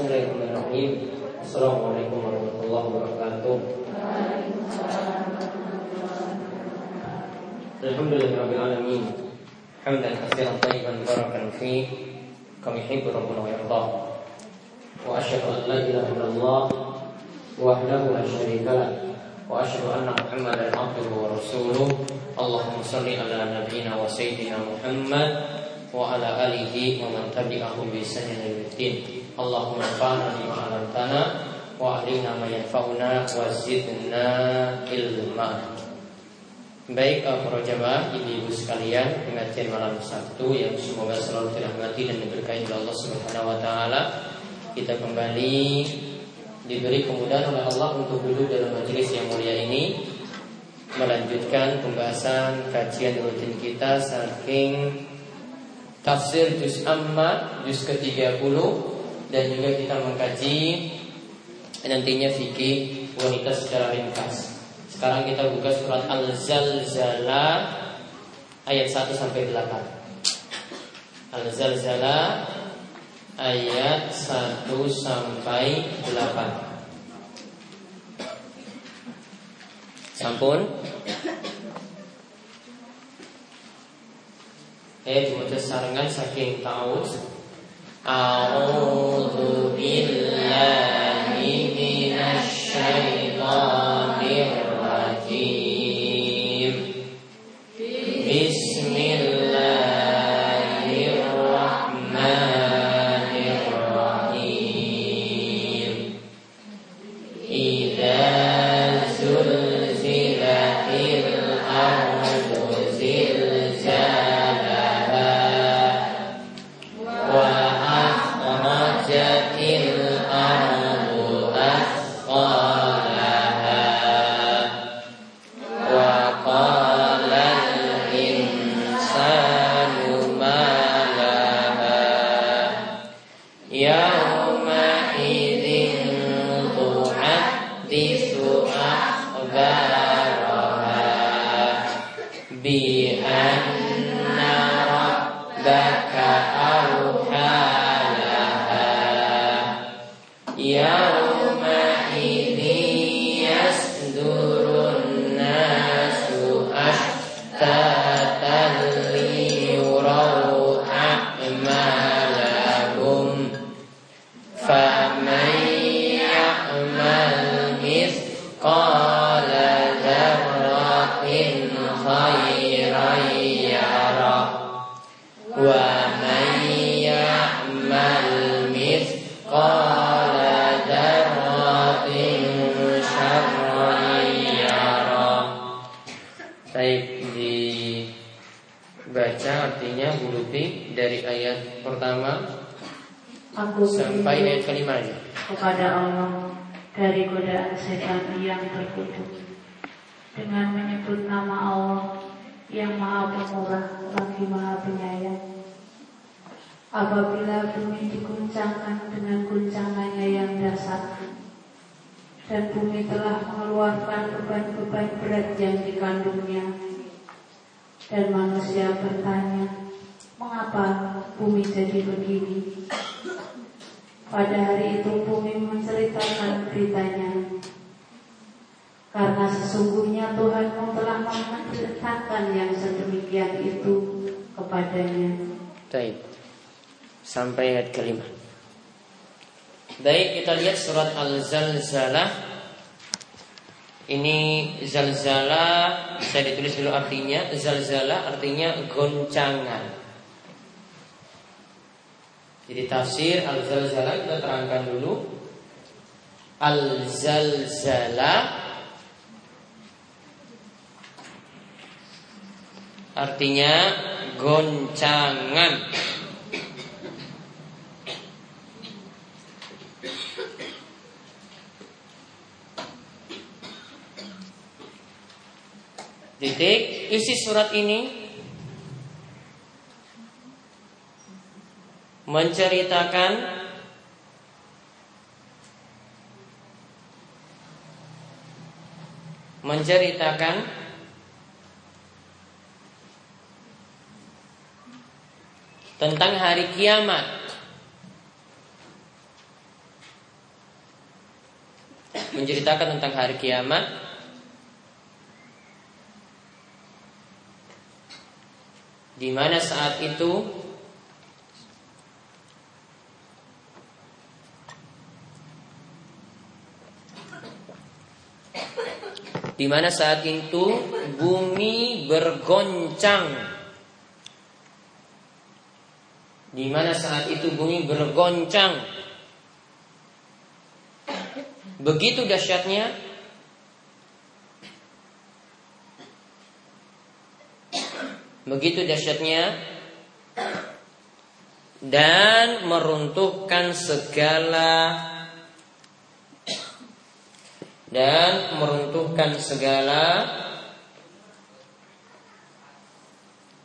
Bismillahirrahmanirrahim. Assalamualaikum warahmatullahi wabarakatuh. الحمد لله رب العالمين حمدا كثيرا طيبا مباركا فيه كم يحب ربنا ويرضاه واشهد ان لا اله الا الله وحده لا شريك له واشهد ان محمدا عبده ورسوله اللهم صل على نبينا وسيدنا محمد وعلى اله ومن تبعهم بسنن الدين Allahumma anfa'na bima 'allamtana wa 'allimna wa zidna ilma. Baik para jemaah, ibu-ibu sekalian, pengajian malam Sabtu yang semoga selalu dirahmati dan diberkahi oleh Allah Subhanahu wa taala. Kita kembali diberi kemudahan oleh Allah untuk duduk dalam majelis yang mulia ini melanjutkan pembahasan kajian rutin kita saking tafsir juz amma juz ke-30 dan juga kita mengkaji nantinya fikih wanita secara ringkas. Sekarang kita buka surat Al-Zalzala ayat 1 sampai 8. Al-Zalzala ayat 1 sampai 8. Sampun Eh, dimaca sarangan saking tahu A'udzu billahi kepada Allah dari godaan setan yang terkutuk dengan menyebut nama Allah yang maha pemurah lagi maha penyayang. Apabila bumi diguncangkan dengan guncangannya yang dasar dan bumi telah mengeluarkan beban-beban berat yang dikandungnya dan manusia bertanya, mengapa bumi jadi begini? Pada hari itu bumi menceritakan beritanya Karena sesungguhnya Tuhanmu telah memerintahkan yang sedemikian itu kepadanya Baik. Sampai ayat kelima. Baik, kita lihat surat Al-Zalzalah. Ini zalzala saya ditulis dulu artinya. Zalzala artinya goncangan. Jadi tafsir Al-Zalzala kita terangkan dulu. Al-Zalzala artinya goncangan. Titik isi surat ini menceritakan menceritakan tentang hari kiamat. Menceritakan tentang hari kiamat. Di mana saat itu di mana saat itu bumi bergoncang. Di mana saat itu bumi bergoncang. Begitu dahsyatnya. Begitu dahsyatnya. Dan meruntuhkan segala dan meruntuhkan segala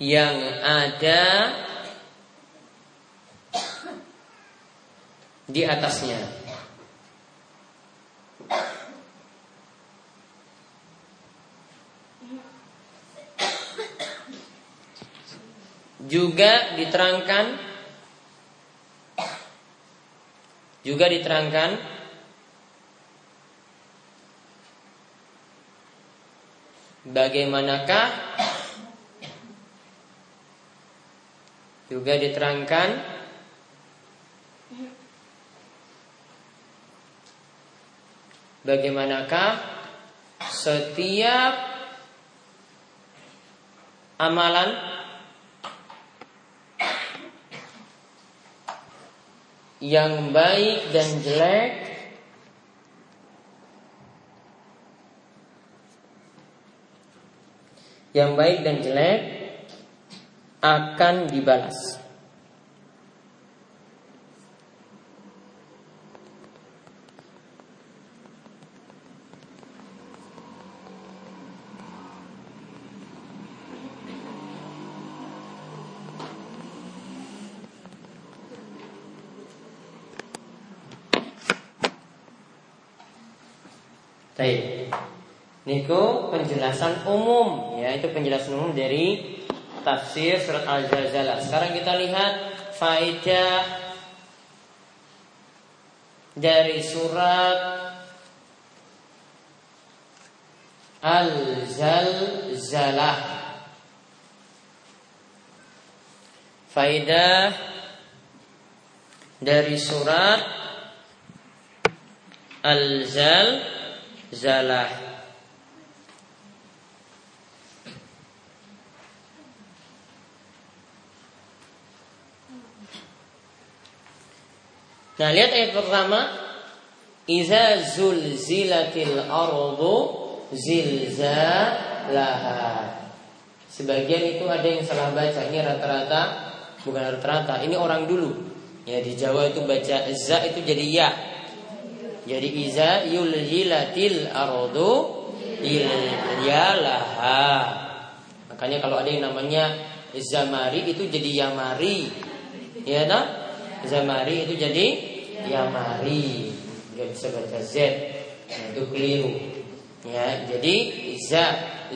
yang ada di atasnya. Juga diterangkan juga diterangkan Bagaimanakah juga diterangkan? Bagaimanakah setiap amalan? Yang baik dan jelek yang baik dan jelek akan dibalas. Baik. Niku penjelasan umum ya itu penjelasan umum dari tafsir surat Al-Zalzalah. Sekarang kita lihat faedah dari surat Al-Zalzalah. Faedah dari surat Al-Zalzalah. Nah, lihat ayat pertama. Iza zulzilatil ardu zilzalaha. Sebagian itu ada yang salah baca. Ini rata-rata bukan rata-rata. Ini orang dulu. Ya di Jawa itu baca za itu jadi ya. Jadi iza yulzilatil ardu yalaha. Makanya kalau ada yang namanya zamari itu jadi yamari. Ya nah? Zamari itu jadi Yamari Gak bisa baca Z. Nah, Itu keliru. Ya, Jadi Iza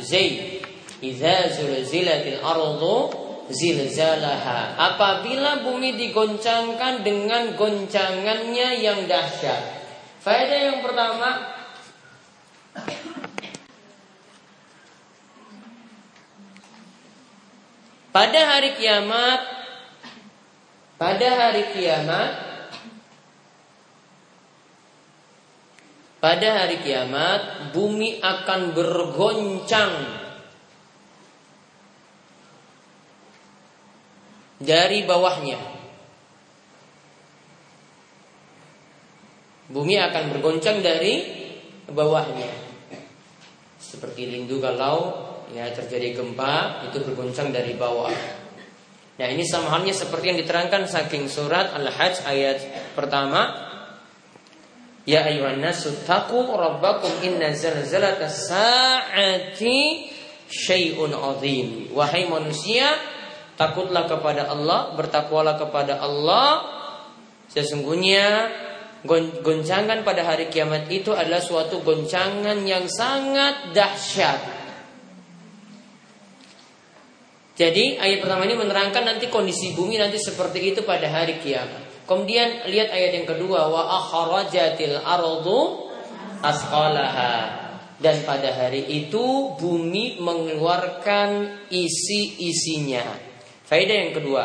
Zai Iza zulzilatil ardu zilzalaha. Apabila bumi digoncangkan dengan goncangannya yang dahsyat. Faedah yang pertama Pada hari kiamat Pada hari kiamat Pada hari kiamat bumi akan bergoncang dari bawahnya. Bumi akan bergoncang dari bawahnya. Seperti rindu kalau ya terjadi gempa itu bergoncang dari bawah. Nah ini sama halnya seperti yang diterangkan saking surat Al-Hajj ayat pertama Ya ayuhan nasu taqu rabbakum inna zalzalata sa'ati syai'un azim. Wahai manusia, takutlah kepada Allah, bertakwalah kepada Allah. Sesungguhnya goncangan pada hari kiamat itu adalah suatu goncangan yang sangat dahsyat. Jadi ayat pertama ini menerangkan nanti kondisi bumi nanti seperti itu pada hari kiamat. Kemudian lihat ayat yang kedua wa akhrajatil ardu asqalaha dan pada hari itu bumi mengeluarkan isi-isinya. Faedah yang kedua.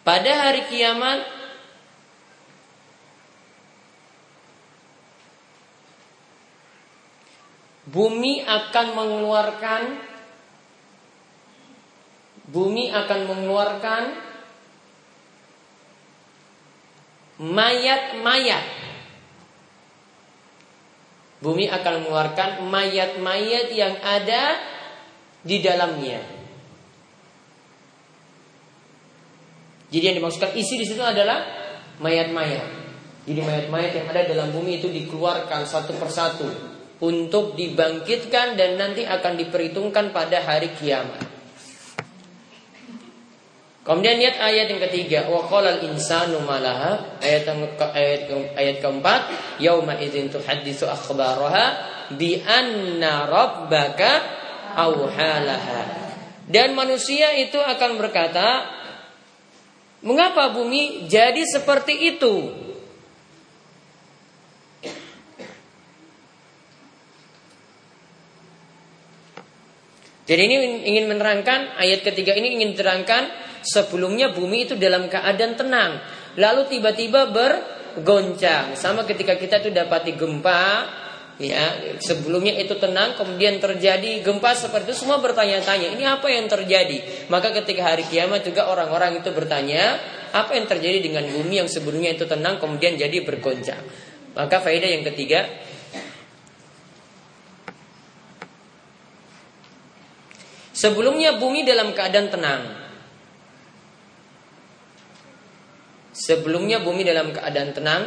Pada hari kiamat bumi akan mengeluarkan bumi akan mengeluarkan mayat-mayat Bumi akan mengeluarkan mayat-mayat yang ada di dalamnya. Jadi yang dimaksudkan isi di situ adalah mayat-mayat. Jadi mayat-mayat yang ada dalam bumi itu dikeluarkan satu persatu untuk dibangkitkan dan nanti akan diperhitungkan pada hari kiamat. Kemudian lihat ayat yang ketiga, wa qala insanu malaha, ayat ayat ayat keempat, yauma idzin tuhaddisu akhbaraha bi anna rabbaka auhalaha. Dan manusia itu akan berkata, mengapa bumi jadi seperti itu? Jadi ini ingin menerangkan ayat ketiga ini ingin diterangkan Sebelumnya bumi itu dalam keadaan tenang. Lalu tiba-tiba bergoncang. Sama ketika kita itu dapati gempa, ya sebelumnya itu tenang, kemudian terjadi gempa seperti itu semua bertanya-tanya, ini apa yang terjadi? Maka ketika hari kiamat juga orang-orang itu bertanya, apa yang terjadi dengan bumi yang sebelumnya itu tenang kemudian jadi bergoncang? Maka faedah yang ketiga, Sebelumnya bumi dalam keadaan tenang Sebelumnya bumi dalam keadaan tenang.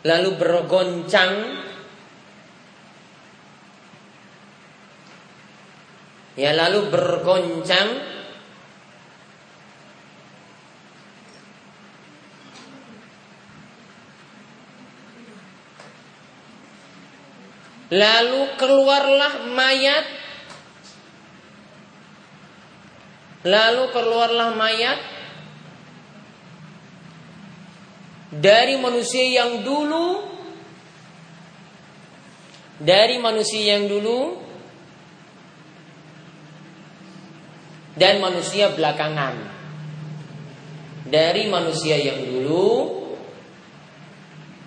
Lalu bergoncang. Ya lalu bergoncang. Lalu keluarlah mayat Lalu keluarlah mayat dari manusia yang dulu dari manusia yang dulu dan manusia belakangan. Dari manusia yang dulu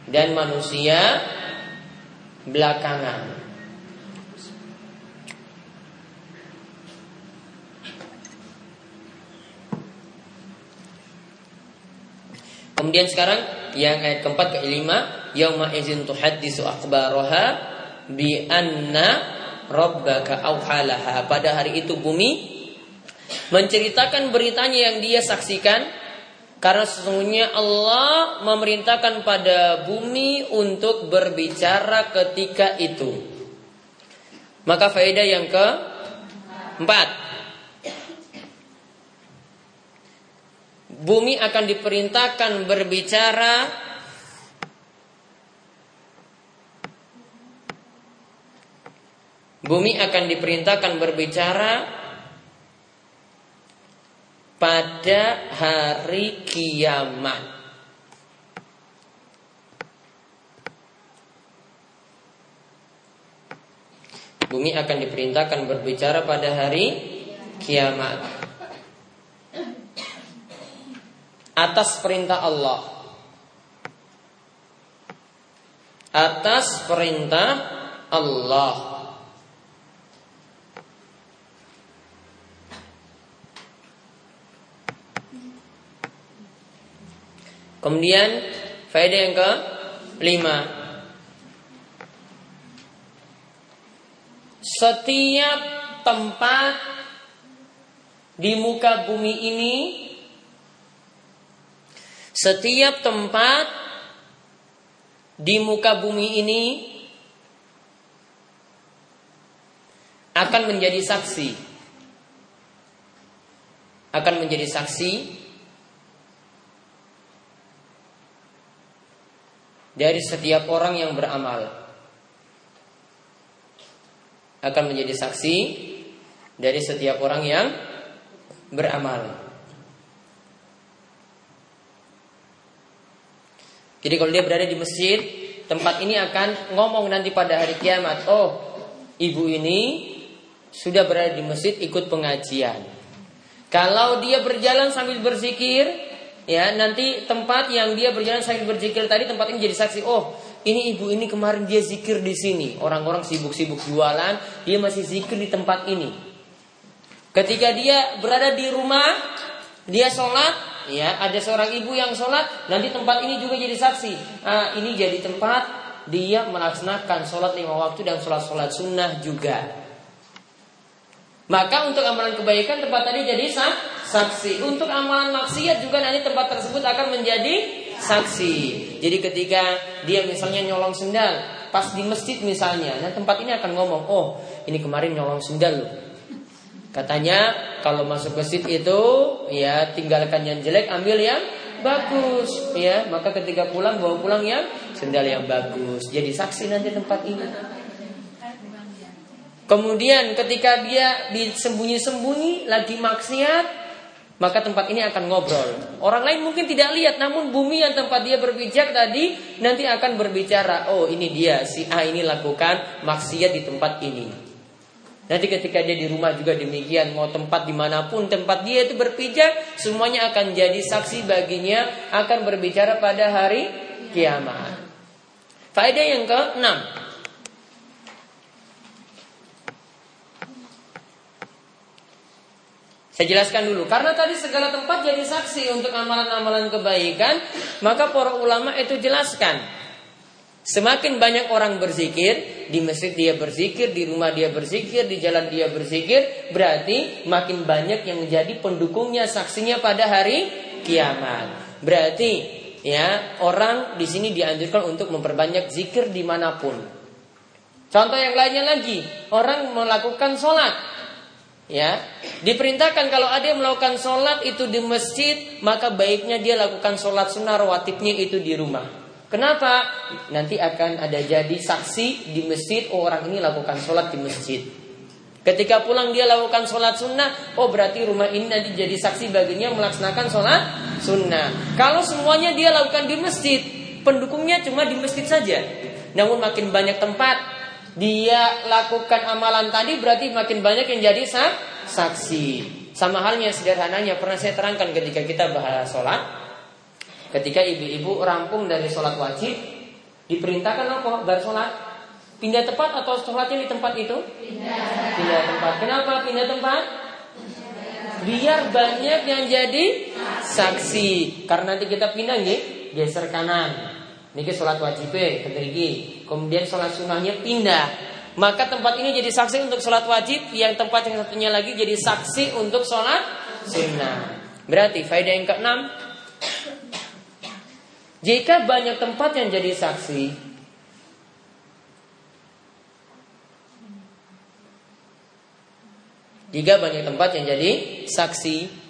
dan manusia belakangan. Kemudian sekarang yang ayat keempat ke lima, yauma izin tuhaddisu akhbaraha bi anna rabbaka auhalaha. Pada hari itu bumi menceritakan beritanya yang dia saksikan karena sesungguhnya Allah memerintahkan pada bumi untuk berbicara ketika itu. Maka faedah yang ke empat bumi akan diperintahkan berbicara Bumi akan diperintahkan berbicara pada hari kiamat. Bumi akan diperintahkan berbicara pada hari kiamat. Atas perintah Allah. Atas perintah Allah. Kemudian faedah yang ke lima. Setiap tempat di muka bumi ini setiap tempat di muka bumi ini akan menjadi saksi. Akan menjadi saksi dari setiap orang yang beramal. Akan menjadi saksi dari setiap orang yang beramal. Jadi kalau dia berada di masjid, tempat ini akan ngomong nanti pada hari kiamat, oh ibu ini sudah berada di masjid ikut pengajian. Kalau dia berjalan sambil berzikir, ya nanti tempat yang dia berjalan sambil berzikir tadi tempat ini jadi saksi. Oh, ini ibu ini kemarin dia zikir di sini. Orang-orang sibuk-sibuk jualan, dia masih zikir di tempat ini. Ketika dia berada di rumah, dia sholat, ya ada seorang ibu yang sholat, nanti tempat ini juga jadi saksi. Ah, ini jadi tempat dia melaksanakan sholat lima waktu dan sholat-sholat sunnah juga. Maka untuk amalan kebaikan tempat tadi jadi saksi. Untuk amalan maksiat juga nanti tempat tersebut akan menjadi saksi. Jadi ketika dia misalnya nyolong sendal, pas di masjid misalnya, nah tempat ini akan ngomong, oh ini kemarin nyolong sendal loh. Katanya kalau masuk masjid itu ya tinggalkan yang jelek, ambil yang bagus ya. Maka ketika pulang bawa pulang yang sendal yang bagus. Jadi saksi nanti tempat ini. Kemudian ketika dia disembunyi-sembunyi lagi maksiat, maka tempat ini akan ngobrol. Orang lain mungkin tidak lihat, namun bumi yang tempat dia berpijak tadi nanti akan berbicara. Oh ini dia, si A ini lakukan maksiat di tempat ini. Nanti ketika dia di rumah juga demikian, mau tempat di mana pun tempat dia itu berpijak, semuanya akan jadi saksi baginya, akan berbicara pada hari kiamat. Faedah yang ke-6 Saya jelaskan dulu, karena tadi segala tempat jadi saksi untuk amalan-amalan kebaikan, maka para ulama itu jelaskan. Semakin banyak orang berzikir, di masjid dia berzikir, di rumah dia berzikir, di jalan dia berzikir, berarti makin banyak yang menjadi pendukungnya, saksinya pada hari kiamat. Berarti ya orang di sini dianjurkan untuk memperbanyak zikir di mana pun. Contoh yang lainnya lagi, orang melakukan sholat, Ya, diperintahkan kalau ada yang melakukan sholat itu di masjid, maka baiknya dia lakukan sholat sunnah rawatibnya itu di rumah. Kenapa? Nanti akan ada jadi saksi di masjid, oh, orang ini lakukan sholat di masjid. Ketika pulang dia lakukan sholat sunnah, oh berarti rumah ini nanti jadi saksi baginya melaksanakan sholat sunnah. Kalau semuanya dia lakukan di masjid, pendukungnya cuma di masjid saja. Namun makin banyak tempat dia lakukan amalan tadi berarti makin banyak yang jadi saksi. Sama halnya sederhananya pernah saya terangkan ketika kita bahas sholat. Ketika ibu-ibu rampung dari sholat wajib, diperintahkan apa? Bar sholat pindah tempat atau sholatnya di tempat itu? Pindah. Pindah tempat. Kenapa pindah tempat? Biar banyak yang jadi saksi. Karena nanti kita pindah nih, geser kanan, Niki sholat wajib keterigi. Kemudian sholat sunnahnya pindah. Maka tempat ini jadi saksi untuk sholat wajib, yang tempat yang satunya lagi jadi saksi untuk sholat sunnah. Berarti faedah yang keenam, jika banyak tempat yang jadi saksi, jika banyak tempat yang jadi saksi,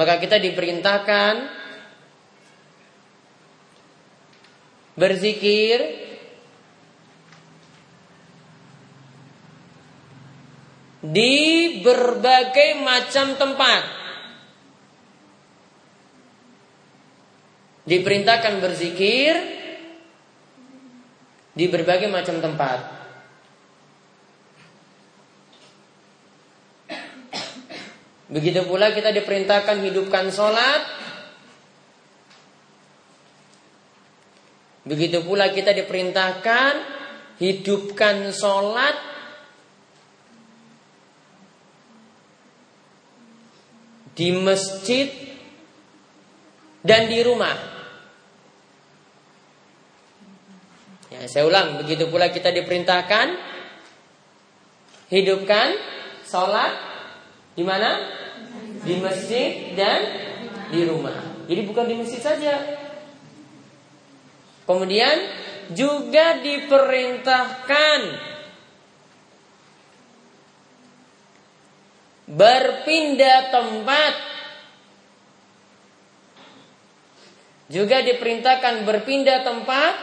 Maka kita diperintahkan berzikir di berbagai macam tempat. Diperintahkan berzikir di berbagai macam tempat. Begitu pula kita diperintahkan hidupkan sholat. Begitu pula kita diperintahkan hidupkan sholat. Di masjid dan di rumah. Ya, saya ulang, begitu pula kita diperintahkan hidupkan sholat di mana? di masjid dan di rumah. Jadi bukan di masjid saja. Kemudian juga diperintahkan berpindah tempat. Juga diperintahkan berpindah tempat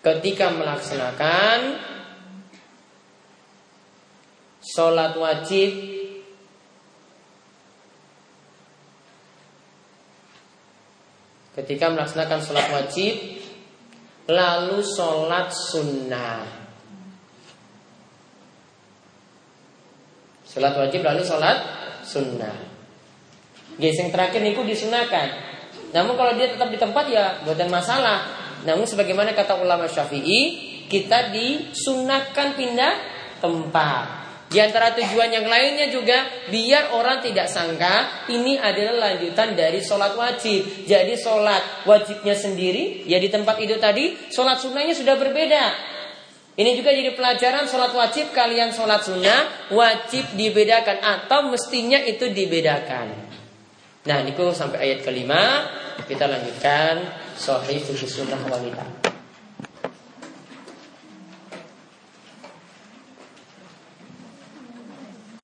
ketika melaksanakan sholat wajib ketika melaksanakan sholat wajib lalu sholat sunnah sholat wajib lalu sholat sunnah geseng terakhir niku disunahkan namun kalau dia tetap di tempat ya buatan masalah namun sebagaimana kata ulama syafi'i kita disunahkan pindah tempat di antara tujuan yang lainnya juga biar orang tidak sangka ini adalah lanjutan dari sholat wajib. Jadi sholat wajibnya sendiri ya di tempat itu tadi sholat sunnahnya sudah berbeda. Ini juga jadi pelajaran sholat wajib kalian sholat sunnah wajib dibedakan atau mestinya itu dibedakan. Nah, niku sampai ayat kelima kita lanjutkan sahih sunnah wanita.